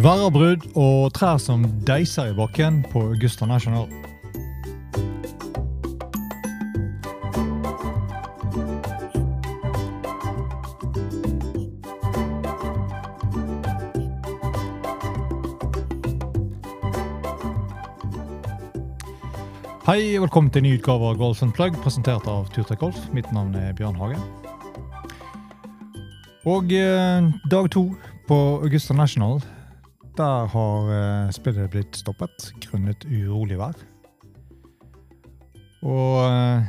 Værabrudd og trær som deiser i bakken på Augusta National. Hei og velkommen til ny utgave av Golf Plug, presentert av Turtek Golf. Mitt navn er Bjørn Hage. Og eh, dag to på Augusta National, der har eh, spillet blitt stoppet grunnet urolig vær. Og eh,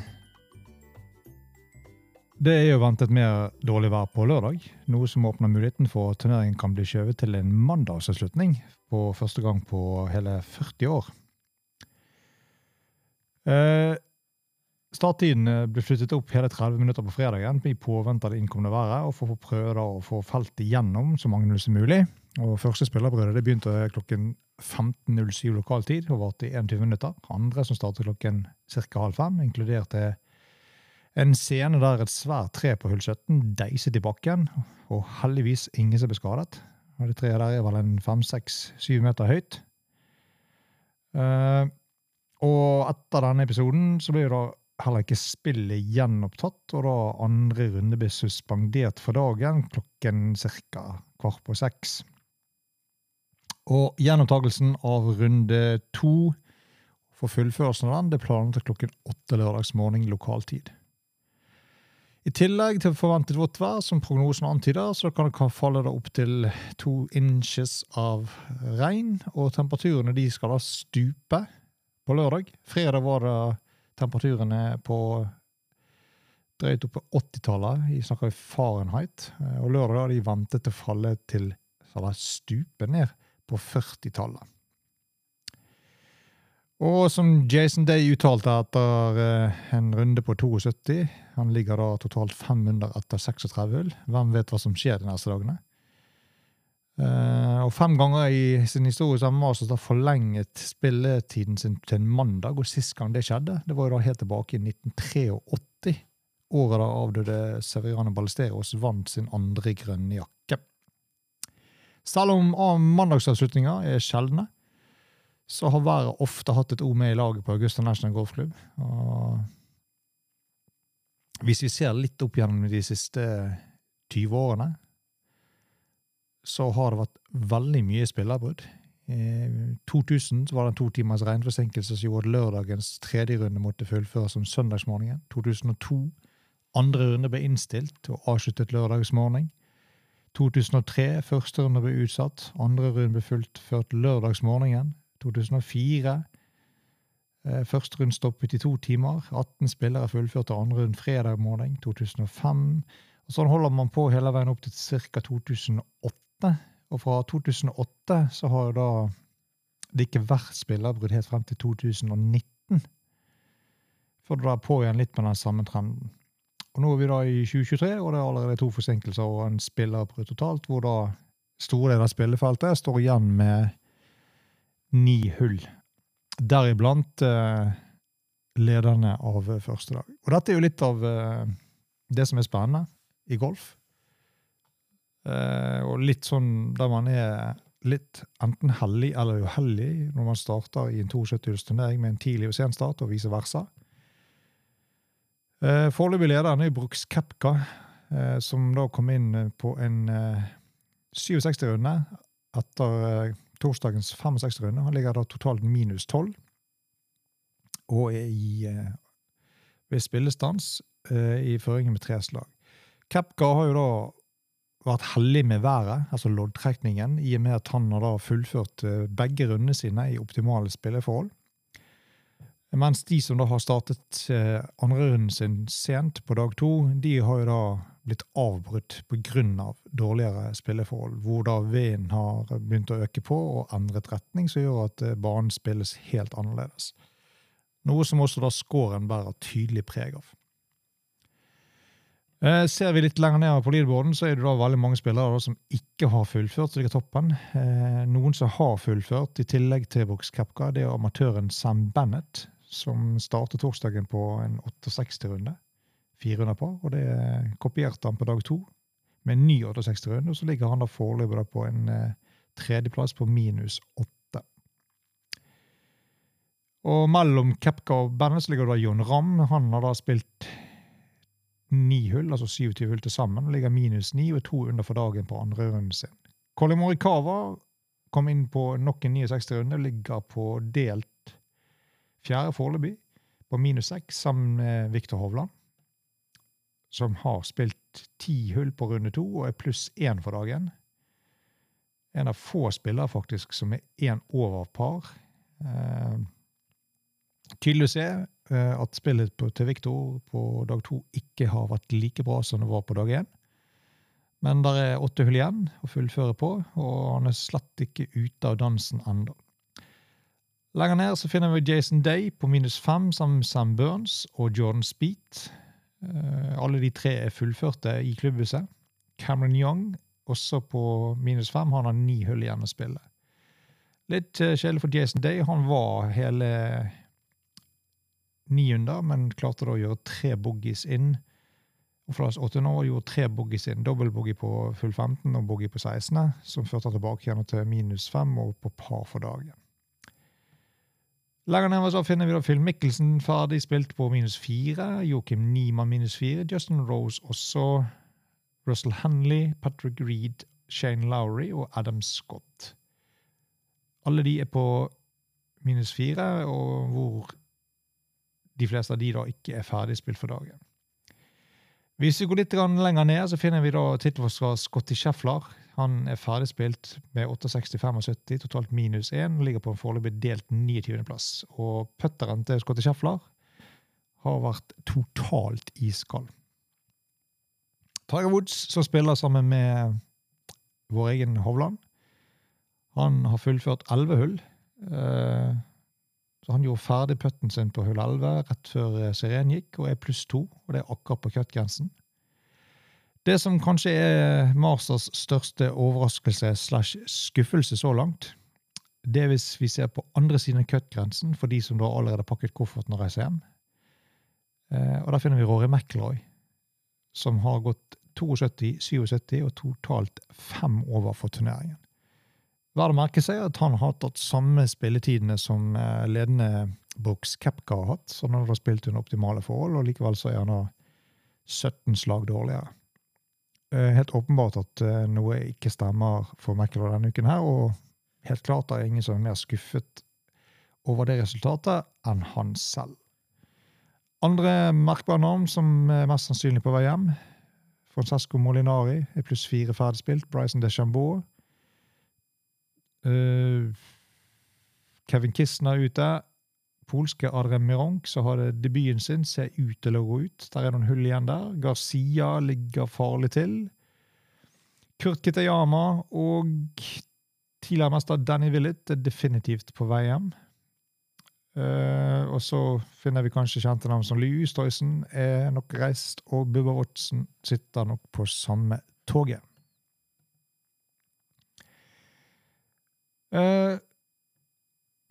det er jo ventet mer dårlig vær på lørdag, noe som åpner muligheten for at turneringen kan bli skjøvet til en mandagsavslutning på første gang på hele 40 år. Eh, starttiden eh, ble flyttet opp hele 30 minutter på fredagen i påvente av det innkomne været, og for å prøve å få feltet gjennom så mange som mulig. Og Første spillerbrødet begynte klokken 15.07 lokal tid og varte i 21 minutter. Andre som startet klokken ca. halv fem, inkluderte en scene der et svært tre på hull 17 deiset i bakken, og heldigvis ingen som ble skadet. Og Det treet der er vel en fem, seks, syv meter høyt. Uh, og etter denne episoden så ble det heller ikke spillet gjenopptatt, og da andre runde ble suspendert for dagen klokken ca. kvart på seks. Og gjenopptakelsen av runde to for fullførelsen av den det planlagt klokken åtte lørdagsmorgen lokal tid. I tillegg til forventet vått vær, som prognosen antyder, så kan det falle opp til to inches av regn, og temperaturene de skal da stupe på lørdag. Fredag var det temperaturene på drøyt opp på 80-tallet. Vi snakker Fahrenheit. Eh, og lørdag da de ventet å falle til eller stupe ned på 40-tallet. Og som Jason Day uttalte etter eh, en runde på 72 Han ligger da totalt 500 etter 36 hull. Hvem vet hva som skjer de neste dagene? Uh, og Fem ganger i sin historie så har Masters forlenget spilletiden sin til en mandag. og Sist gang det skjedde, det var jo da helt tilbake i 1983. Året da avdøde Severiano Ballesteros vant sin andre grønne jakke. Selv om mandagsavslutninger er sjeldne, så har været ofte hatt et ord med i laget på Augusta National Golfklubb. Og hvis vi ser litt opp gjennom de siste 20 årene, så har det vært veldig mye spillerbrudd. I 2000 var det en to timers regnforsinkelse som gjorde at lørdagens tredje runde måtte fullføres om søndagsmorgenen. 2002 andre runde ble innstilt og avsluttet lørdagsmorgen. 2003 første runde ble utsatt, andre runde ble fullført lørdagsmorgenen. 2004 eh, første runde stoppet i to timer. 18 spillere fullførte andre runde fredag morgen. 2005 og Sånn holder man på hele veien opp til ca. 2008. Og fra 2008 så har da det ikke vært spillerbrudd helt frem til 2019. For det da på igjen litt med den samme trenden. Og Nå er vi da i 2023, og det er allerede to forsinkelser og en spillerbrudd totalt, hvor da store deler av spillefeltet står igjen med ni hull. Deriblant eh, lederne av første dag. Og dette er jo litt av eh, det som er spennende i golf. Uh, og litt sånn der man er litt enten hellig eller uheldig når man starter i en 72-turnering med en tidlig og sen start, og vice versa. Eh, Foreløpig lederen er Brooks Kepka, eh, som da kom inn på en uh, 67-runde etter torsdagens 65-runde. Han ligger da totalt minus 12, og er i, ved spillestans i føringen med tre slag. Kepka har jo da vært heldig med været, altså loddtrekningen, i og med at han har da fullført eh, begge rundene sine i optimale spilleforhold. Mens de som da har startet eh, andre runden sin sent på dag to, de har jo da blitt avbrutt pga. Av dårligere spilleforhold, hvor da vinden har begynt å øke på og endret retning, som gjør at eh, banen spilles helt annerledes. Noe som også da scoren bærer tydelig preg av. Eh, ser vi litt lenger ned på leaderboarden, så er det da veldig mange spillere da, som ikke har fullført. så ligger toppen. Eh, noen som har fullført, i tillegg til Box Kepka, det er amatøren Sam Bennett, som startet torsdagen på en 68-runde. 400 par, og det kopierte han på dag to med en ny 68-runde. Og så ligger han da foreløpig på en eh, tredjeplass på minus åtte. Og mellom Kepka og Bennett ligger da Jon Ramm. Han har da spilt ni hull, altså 27 hull til sammen, og ligger minus ni og to under for dagen på andre runden sin. Colin Morikawa kom inn på nok en 69 runde, ligger på delt fjerde foreløpig, på minus seks, sammen med Viktor Hovland, som har spilt ti hull på runde to og er pluss én for dagen. En av få spillere faktisk som er én over par. Eh, tydelig å se at spillet til Viktor på dag to ikke har vært like bra som det var på dag én. Men det er åtte hull igjen å fullføre på, og han er slett ikke ute av dansen ennå. Lenger ned så finner vi Jason Day på minus fem sammen med Sam Burns og Jordan Speed. Eh, alle de tre er fullførte i klubbhuset. Cameron Young også på minus fem. Han har ni hull igjen å spille. Litt eh, kjedelig for Jason Day. Han var hele ni under, men klarte da å gjøre tre boogies inn. Og Flas 8 nå gjorde tre boogies inn. Dobbeltboogie på full 15 og boogie på 16, som førte tilbake igjen til minus 5 og på par for dagen. Lenger ned så finner vi da Phil Mikkelsen ferdig spilt på minus 4. Joakim Niemann minus 4. Justin Rose også. Russell Henley, Patrick Reed, Shane Lowry og Adam Scott. Alle de er på minus 4, og hvor de fleste av de da ikke er ferdigspilt for dagen. Hvis vi går litt lenger ned, så finner vi da tittelforsvarer Scotty Scheffler. Han er ferdigspilt med 68-75, totalt minus 1, ligger på en foreløpig delt 29.-plass. Og putteren til Scotty Scheffler har vært totalt iskald. Tiger Woods, som spiller sammen med vår egen Hovland, han har fullført 11 hull. Eh, så han gjorde ferdig putten sin på hull 11 rett før eh, sirenen gikk, og er pluss to. Og det er akkurat på cut-grensen. Det som kanskje er Masters største overraskelse slash skuffelse så langt, det er hvis vi ser på andre siden av cut-grensen, for de som da allerede har pakket kofferten og reiser hjem. Eh, og Der finner vi Rory McIlroy, som har gått 72, 77 og totalt fem over for turneringen. Verd å merke seg at han har tatt samme spilletidene som eh, ledende Brooks Kepka har hatt, så han har spilt under optimale forhold, og likevel så er han da 17 slag dårligere. Eh, helt åpenbart at eh, noe ikke stemmer for McIlroy denne uken her, og helt klart er det ingen som er mer skuffet over det resultatet enn han selv. Andre merkbare navn som er mest sannsynlig på vei hjem. Francesco Molinari er pluss fire ferdigspilt. Bryson DeChambeau Uh, Kevin er ute. Polske Adrem Mironk, så har det debuten sin, ser ut til å gå ut. Der er noen hull igjen der. Garcia ligger farlig til. Kurt Kitayama og tidligere mester Danny Willett er definitivt på vei hjem. Uh, og så finner vi kanskje kjente navn som Lee Ustøysen er nok reist, og Bubba Watson sitter nok på samme toget. Uh,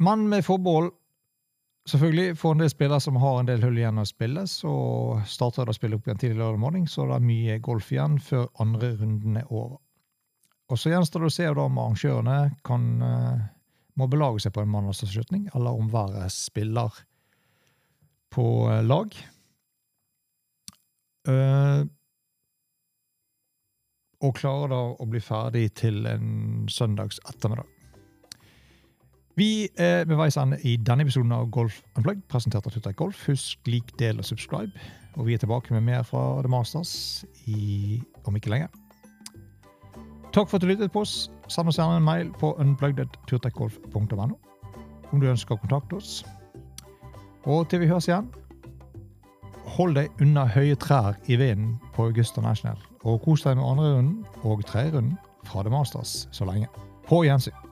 men med forbehold selvfølgelig for en del spillere som har en del hull igjen å spille, så starter det å spille opp igjen tidlig lørdag morgen, så det er mye golf igjen før andre runden er over. Og Så gjenstår det å se om arrangørene kan, uh, må belage seg på en mandagsavslutning, eller om hver spiller på uh, lag. og klarer da å bli ferdig til en søndags ettermiddag. Vi er ved veis ende i denne episoden av Golf Unplugged, presentert av Twitter Golf. Husk lik, del og subscribe. Og vi er tilbake med mer fra The Masters i, om ikke lenge. Takk for at du lyttet på oss. Send oss gjerne en mail på unplugged.turtekgolf.no om du ønsker å kontakte oss. Og til vi høres igjen, hold deg unna høye trær i vinden på Augusta National, og kos deg med andre runden og tredje runden fra The Masters så lenge. På gjensyn.